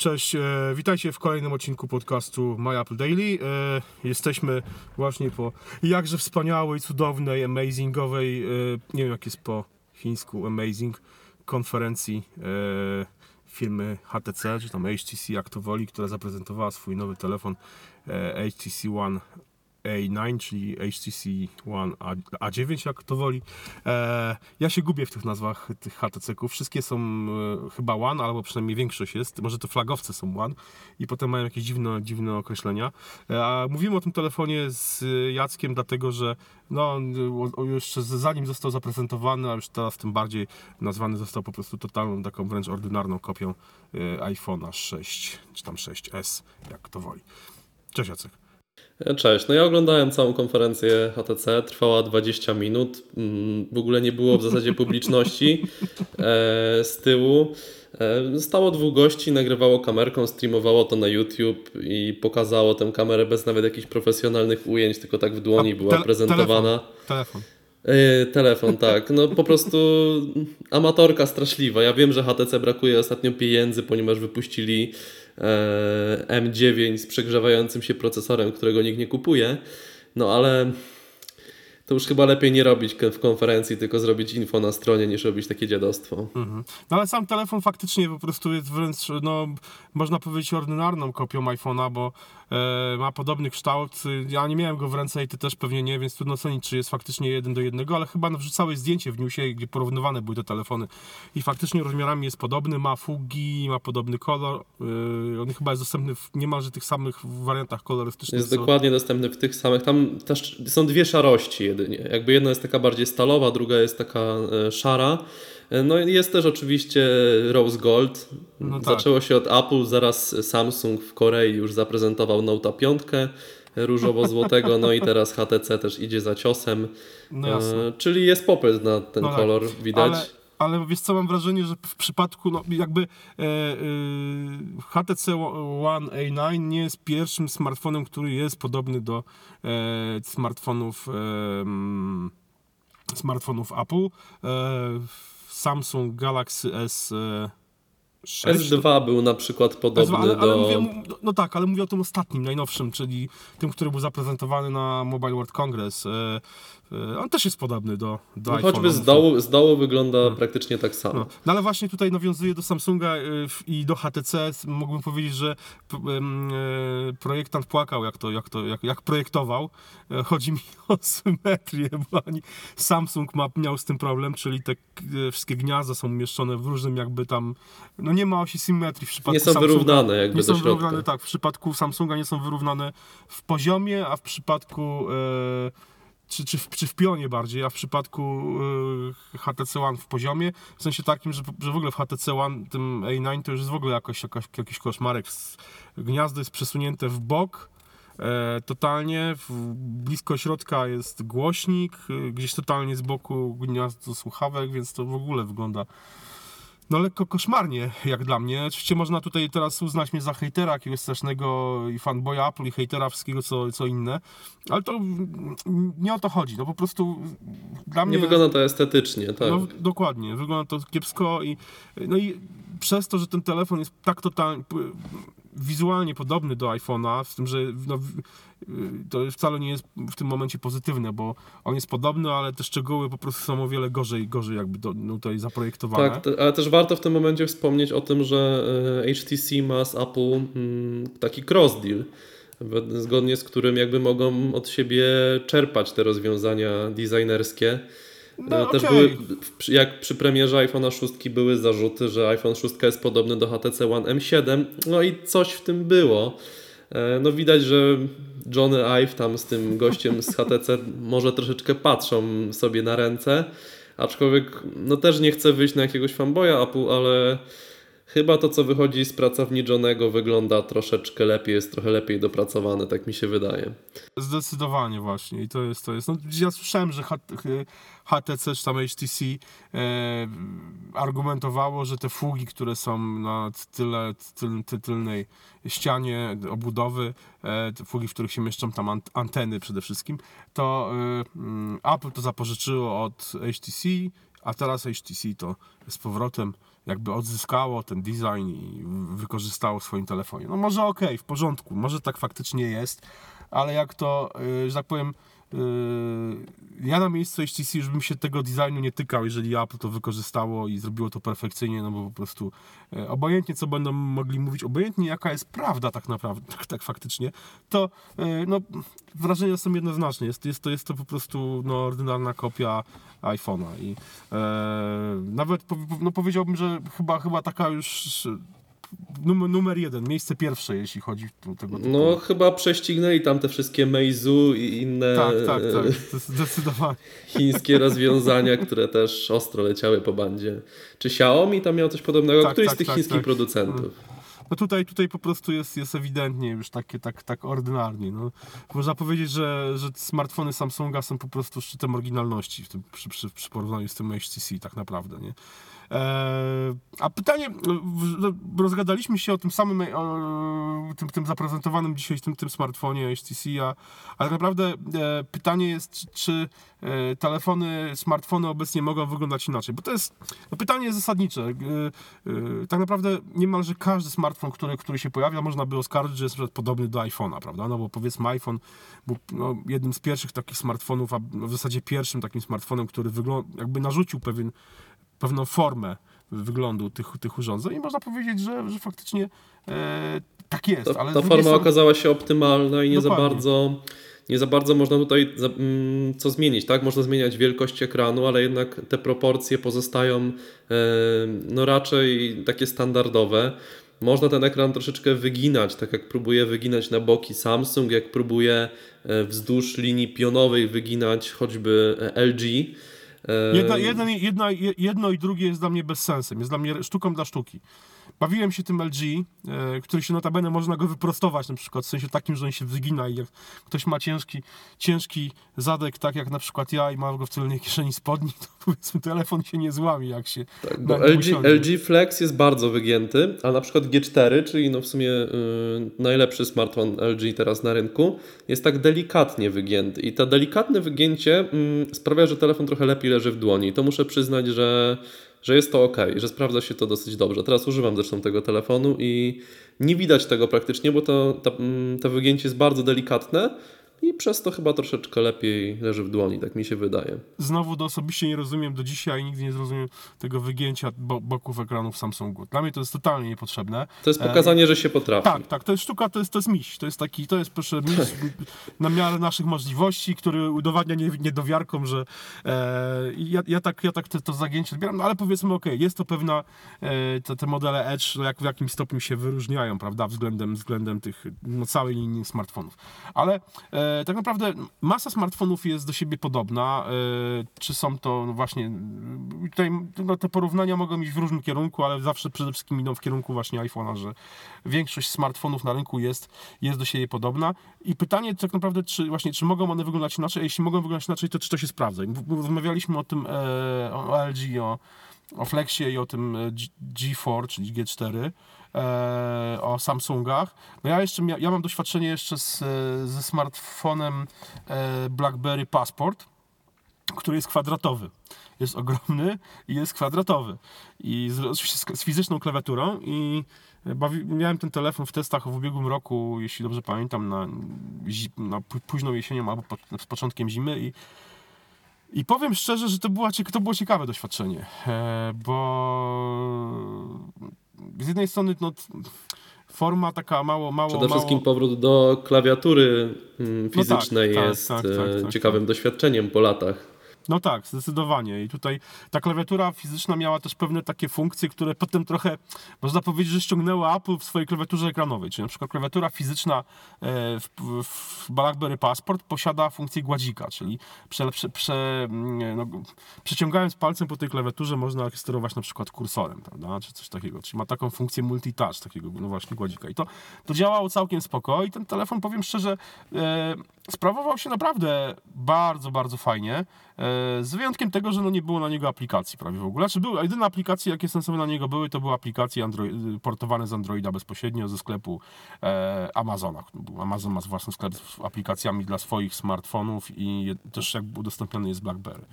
Cześć, e, witajcie w kolejnym odcinku podcastu My Apple Daily. E, jesteśmy właśnie po jakże wspaniałej, cudownej, amazingowej, e, nie wiem jak jest po chińsku, amazing, konferencji firmy HTC, czy tam HTC, jak to woli, która zaprezentowała swój nowy telefon HTC One A9, czyli HTC One A, A9, jak to woli. E, ja się gubię w tych nazwach tych HTC-ków. Wszystkie są e, chyba One, albo przynajmniej większość jest. Może to flagowce są One i potem mają jakieś dziwne, dziwne określenia. E, a mówimy o tym telefonie z Jackiem, dlatego że no, jeszcze zanim został zaprezentowany, a już teraz tym bardziej nazwany został po prostu totalną, taką wręcz ordynarną kopią iPhone'a 6, czy tam 6S, jak to woli. Cześć Jacek. Cześć, no ja oglądałem całą konferencję HTC, trwała 20 minut, mm, w ogóle nie było w zasadzie publiczności e, z tyłu. E, stało dwóch gości, nagrywało kamerką, streamowało to na YouTube i pokazało tę kamerę bez nawet jakichś profesjonalnych ujęć, tylko tak w dłoni była tele- prezentowana. Telefon. telefon. E, Telefon, tak. No po prostu amatorka straszliwa. Ja wiem, że HTC brakuje ostatnio pieniędzy, ponieważ wypuścili M9 z przegrzewającym się procesorem, którego nikt nie kupuje. No ale to już chyba lepiej nie robić w konferencji, tylko zrobić info na stronie, niż robić takie dziadostwo. Mhm. No ale sam telefon faktycznie po prostu jest wręcz, no, można powiedzieć, ordynarną kopią iPhone'a, bo e, ma podobny kształt. Ja nie miałem go w ręce i ty też pewnie nie, więc trudno ocenić, czy jest faktycznie jeden do jednego, ale chyba wrzucałeś zdjęcie w newsie, gdzie porównywane były te telefony. I faktycznie rozmiarami jest podobny, ma fugi, ma podobny kolor. E, on chyba jest dostępny w niemalże tych samych wariantach kolorystycznych. Jest co- dokładnie dostępny w tych samych. Tam też są dwie szarości jedynie. Jakby jedna jest taka bardziej stalowa, druga jest taka e, szara. E, No i jest też oczywiście Rose Gold. No tak. Zaczęło się od Apple, zaraz Samsung w Korei już zaprezentował Note 5 różowo-złotego, no i teraz HTC też idzie za ciosem. No. E, Czyli jest popyt na ten No tak. kolor, widać. Ale, ale wiesz co, mam wrażenie, że w przypadku, no jakby e, e, HTC One A9 nie jest pierwszym smartfonem, który jest podobny do e, smartfonów e, smartfonów Apple. E, Samsung Galaxy S e, 6. S2 był na przykład podobny ale, ale do... mówię, no tak, ale mówię o tym ostatnim, najnowszym, czyli tym, który był zaprezentowany na Mobile World Congress. E, e, on też jest podobny do, do No, choćby z dołu, z dołu wygląda praktycznie tak samo. No, no ale właśnie tutaj nawiązuje do Samsunga w- i do HTC. Mógłbym powiedzieć, że e, projektant płakał, jak to, jak to jak, jak projektował. E, Chodzi mi o symetrię, bo oni, Samsung ma, miał z tym problem, czyli te e, wszystkie gniazda są umieszczone w różnym jakby tam, no nie ma osi symetrii w przypadku Nie są Samsunga. wyrównane jakby Nie są wyrównane, tak, w przypadku Samsunga nie są wyrównane w poziomie, a w przypadku e, czy, czy, w, czy w pionie bardziej, a w przypadku y, HTC One w poziomie, w sensie takim, że, że w ogóle w HTC One tym A9 to już jest w ogóle jakoś, jakoś, jakiś koszmarek. Gniazdo jest przesunięte w bok e, totalnie, w, blisko środka jest głośnik, y, gdzieś totalnie z boku gniazdo słuchawek, więc to w ogóle wygląda no lekko koszmarnie, jak dla mnie. Oczywiście można tutaj teraz uznać mnie za hejtera jakiegoś strasznego i fanboya Apple i hejtera wszystkiego co, co inne, ale to nie o to chodzi. No po prostu dla mnie... Nie wygląda to estetycznie, tak. No, dokładnie, wygląda to kiepsko i, no i przez to, że ten telefon jest tak totalnie wizualnie podobny do iPhone'a, z tym, że no, to wcale nie jest w tym momencie pozytywne, bo on jest podobny, ale te szczegóły po prostu są o wiele gorzej, gorzej jakby do, no, tutaj zaprojektowane. Tak, ale też warto w tym momencie wspomnieć o tym, że e, HTC ma z Apple mm, taki cross deal, zgodnie z którym jakby mogą od siebie czerpać te rozwiązania designerskie. No, E, Też okej. były, jak przy premierze iPhone'a 6 były zarzuty, że iPhone 6 jest podobny do HTC One M7, no i coś w tym było. E, No widać, że Johnny Ive tam z tym gościem z HTC może troszeczkę patrzą sobie na ręce, aczkolwiek no też nie chcę wyjść na jakiegoś fanboya Apple, ale chyba to co wychodzi z pracowni Johnego wygląda troszeczkę lepiej, jest trochę lepiej dopracowane, tak mi się wydaje. Zdecydowanie właśnie i to jest, to jest. No, ja słyszałem, że HTC czy tam HTC e, argumentowało, że te fugi, które są na tyle, tyl, ty, tylnej ścianie obudowy, e, te fugi, w których się mieszczą tam ant, anteny przede wszystkim, to e, mm, Apple to zapożyczyło od HTC, a teraz HTC to z powrotem jakby odzyskało ten design i wykorzystało w swoim telefonie. No może okej, w porządku, może tak faktycznie jest, ale jak to, y, że tak powiem, ja na miejscu HTC już bym się tego designu nie tykał, jeżeli Apple to wykorzystało i zrobiło to perfekcyjnie, no bo po prostu e, obojętnie co będą mogli mówić, obojętnie jaka jest prawda tak naprawdę, tak, tak faktycznie, to e, no, wrażenia są jednoznaczne. Jest, jest, to, jest to po prostu no, ordynarna kopia iPhone'a i e, nawet no, powiedziałbym, że chyba, chyba taka już numer, numer jeden, miejsce pierwsze, jeśli chodzi o tego typu. No chyba prześcignęli tam te wszystkie Meizu i inne Tak, tak, tak, zdecydowanie. chińskie rozwiązania, które też ostro leciały po bandzie. Czy Xiaomi tam miał coś podobnego? Tak, Któryś tak, z tych tak, chińskich tak. producentów? No tutaj, tutaj po prostu jest, jest ewidentnie już takie, tak, tak ordynarnie. No. Można powiedzieć, że, że smartfony Samsunga są po prostu szczytem oryginalności w tym, przy, przy, przy porównaniu z tym HTC tak naprawdę, nie? Eee, a pytanie, no, rozgadaliśmy się o tym samym, o, tym, tym zaprezentowanym dzisiaj, tym, tym smartfonie HTC, a, a tak naprawdę e, pytanie jest, czy, e, telefony, smartfony obecnie mogą wyglądać inaczej, bo to jest no, pytanie zasadnicze. E, e, tak naprawdę niemalże każdy smartfon, który, który się pojawia, można by oskarżyć, że jest podobny do iPhone'a, prawda? No bo powiedzmy iPhone był no, jednym z pierwszych takich smartfonów, a w zasadzie pierwszym takim smartfonem, który wygląda, jakby narzucił pewien pewną formę wyglądu tych, tych urządzeń i można powiedzieć, że, że faktycznie e, tak jest. Ta, ta forma strony- okazała się optymalna i nie za Dokładnie. bardzo nie za bardzo można tutaj za, mm, co zmienić, tak? Można zmieniać wielkość ekranu, ale jednak te proporcje pozostają e, no raczej takie standardowe. Można ten ekran troszeczkę wyginać, tak jak próbuje wyginać na boki Samsung, jak próbuje e, wzdłuż linii pionowej wyginać choćby e, LG. Jedna, jedna, jedna, jedno i drugie jest dla mnie bezsensem, jest dla mnie sztuką dla sztuki. Bawiłem się tym LG, e, który się notabene można go wyprostować na przykład, w sensie takim, że on się wygina i jak ktoś ma ciężki, ciężki zadek, tak jak na przykład ja i mam go w tylnej kieszeni spodni, to powiedzmy telefon się nie złamie jak się Tak, bo LG, usiądzie. LG Flex jest bardzo wygięty, a na przykład G4, czyli no w sumie y, najlepszy smartfon LG teraz na rynku, jest tak delikatnie wygięty. I to delikatne wygięcie mm, sprawia, że telefon trochę lepiej leży w dłoni. To muszę przyznać, że, że jest to ok, że sprawdza się to dosyć dobrze. Teraz używam zresztą tego telefonu i nie widać tego praktycznie, bo to, to, mm, to wygięcie jest bardzo delikatne. I przez to chyba troszeczkę lepiej leży w dłoni, tak mi się wydaje. Znowu do osobiście nie rozumiem do dzisiaj, nigdy nie zrozumiem tego wygięcia bo, boków ekranów Samsungu. Dla mnie to jest totalnie niepotrzebne. To jest pokazanie, że się potrafi. Tak, tak, to jest sztuka, to jest, to jest miś. To jest taki, to jest proszę miś na miarę naszych możliwości, który udowadnia nie- niedowiarkom, że e, ja, ja tak, ja tak to, to zagięcie odbieram, no ale powiedzmy okej, jest to pewna, e, te, te modele Edge no jak, w jakimś stopniu się wyróżniają, prawda, względem, względem tych, no, całej linii smartfonów. Ale e, tak naprawdę masa smartfonów jest do siebie podobna, e, czy są to no właśnie, y, tutaj no, te porównania mogą iść w różnym kierunku, ale zawsze przede wszystkim idą w kierunku właśnie iPhone'a, że większość smartfonów na rynku jest, jest do siebie podobna. I pytanie tak naprawdę, czy właśnie, czy mogą one wyglądać inaczej, a jeśli mogą wyglądać inaczej, to czy to się sprawdza? Rozmawialiśmy o tym, e, o LG, o, o Flexie i o tym e, G- G4, czyli G4, e, o Samsungach. No ja jeszcze, ja mam doświadczenie jeszcze z, e, ze smartfonem BlackBerry Passport, który jest kwadratowy. Jest ogromny i jest kwadratowy. I z, z, z fizyczną klawiaturą i bawi, miałem ten telefon w testach w ubiegłym roku, jeśli dobrze pamiętam, na, na pó- późną jesienią albo po, z początkiem zimy i i powiem szczerze, że to, była, to było ciekawe doświadczenie, e, bo z jednej strony no, forma taka mało, mało, Przede mało... wszystkim powrót do klawiatury mm, No tak, fizycznej tak, jest tak, tak, e, tak, ciekawym doświadczeniem po latach. No tak, zdecydowanie. I tutaj ta klawiatura fizyczna miała też pewne takie funkcje, które potem trochę, można powiedzieć, że ściągnęło Apple w swojej klawiaturze ekranowej. Czyli na przykład klawiatura fizyczna e, w, w BlackBerry Passport posiada funkcję gładzika, czyli prze, prze, prze, mm, no, przeciągając palcem po tej klawiaturze można sterować na przykład kursorem, prawda, czy coś takiego. Czyli ma taką funkcję multitouch, takiego no właśnie gładzika. I to, to działało całkiem spoko i ten telefon, powiem szczerze, e, sprawował się naprawdę bardzo, bardzo fajnie. E, z wyjątkiem tego, że no nie było na niego aplikacji prawie w ogóle. Znaczy były, jedyne aplikacje, jakie sensowne na niego były, to były aplikacje Android, portowane z Androida bezpośrednio ze sklepu e, Amazona. Amazon ma własny sklep z aplikacjami dla swoich smartfonów i też jakby udostępniony jest BlackBerry.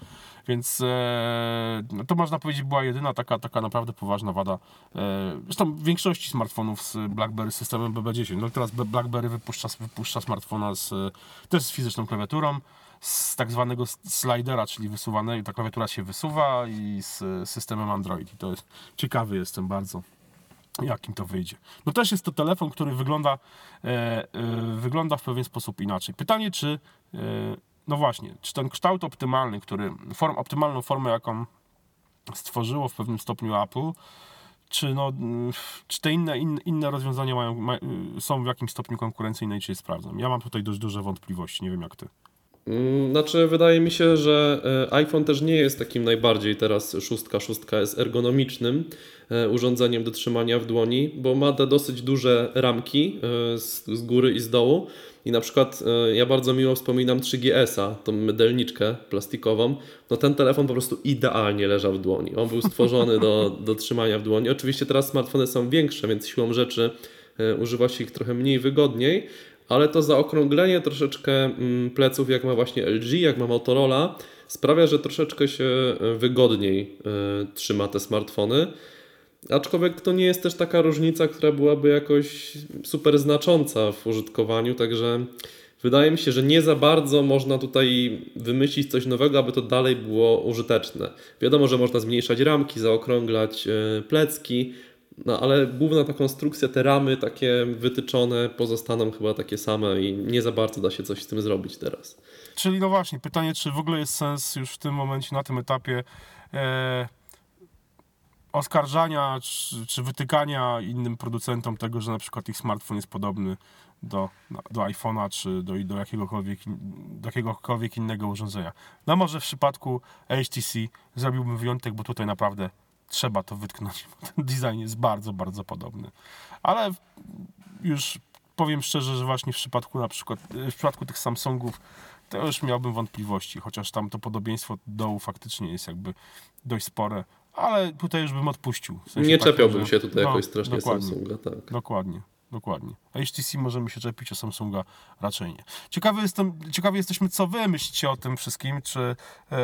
Więc e, no to można powiedzieć była jedyna taka, taka naprawdę poważna wada. E, zresztą w większości smartfonów z BlackBerry systemem BB10. No teraz BlackBerry wypuszcza, wypuszcza smartfona z, też z fizyczną klawiaturą, z tak zwanego slidera, czyli wysuwanej, ta klawiatura się wysuwa i z systemem Android. I to jest ciekawy jestem bardzo jakim to wyjdzie. No też jest to telefon, który wygląda, e, e, wygląda w pewien sposób inaczej. Pytanie, czy e, no właśnie, czy ten kształt optymalny, który, form, optymalną formę, jaką stworzyło w pewnym stopniu Apple, czy, no, czy te inne, in, inne rozwiązania mają, ma, są w jakimś stopniu konkurencyjne i czy je sprawdzą? Ja mam tutaj dość duże wątpliwości, nie wiem jak ty. Znaczy, wydaje mi się, że iPhone też nie jest takim najbardziej teraz szóstka, szóstka jest ergonomicznym urządzeniem do trzymania w dłoni, bo ma te dosyć duże ramki z, z góry i z dołu. I na przykład ja bardzo miło wspominam 3GS-a, tą mydelniczkę plastikową. No ten telefon po prostu idealnie leżał w dłoni. On był stworzony do, do trzymania w dłoni. Oczywiście teraz smartfony są większe, więc siłą rzeczy używa się ich trochę mniej wygodniej, ale to zaokrąglenie troszeczkę pleców, jak ma właśnie LG, jak ma Motorola, sprawia, że troszeczkę się wygodniej trzyma te smartfony. Aczkolwiek to nie jest też taka różnica, która byłaby jakoś super znacząca w użytkowaniu, także wydaje mi się, że nie za bardzo można tutaj wymyślić coś nowego, aby to dalej było użyteczne. Wiadomo, że można zmniejszać ramki, zaokrąglać plecki, no ale główna ta konstrukcja, te ramy takie wytyczone pozostaną chyba takie same i nie za bardzo da się coś z tym zrobić teraz. Czyli no właśnie, pytanie, czy w ogóle jest sens już w tym momencie, na tym etapie e, oskarżania czy, czy, wytykania innym producentom tego, że na przykład ich smartfon jest podobny do, do iPhone'a czy do, do, jakiegokolwiek, do jakiegokolwiek innego urządzenia. No może w przypadku HTC zrobiłbym wyjątek, bo tutaj naprawdę trzeba to wytknąć, bo ten design jest bardzo, bardzo podobny. Ale już powiem szczerze, że właśnie w przypadku na przykład, w przypadku tych Samsungów to już miałbym wątpliwości, chociaż tam to podobieństwo dołu faktycznie jest jakby dość spore, ale tutaj już bym odpuścił. W sensie nie takim, czepiałbym że... się tutaj no, jakoś strasznie dokładnie, Samsunga, tak. Dokładnie. Dokładnie. A HTC możemy się czepić, a Samsunga raczej nie. Ciekawy, jestem, ciekawy jesteśmy, co wy myślicie o tym wszystkim, czy e,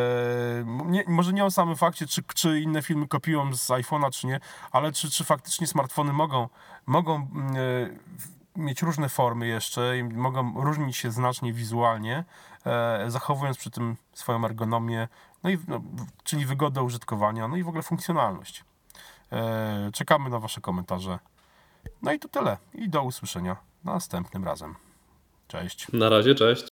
nie, może nie o samym fakcie, czy, czy inne filmy kopiują z iPhone'a, czy nie, ale czy, czy faktycznie smartfony mogą, mogą e, mieć różne formy jeszcze i mogą różnić się znacznie wizualnie, e, zachowując przy tym swoją ergonomię, no i, no, czyli wygodę użytkowania, no i w ogóle funkcjonalność. E, czekamy na wasze komentarze. No i to tyle. I do usłyszenia następnym razem. Cześć. Na razie, cześć.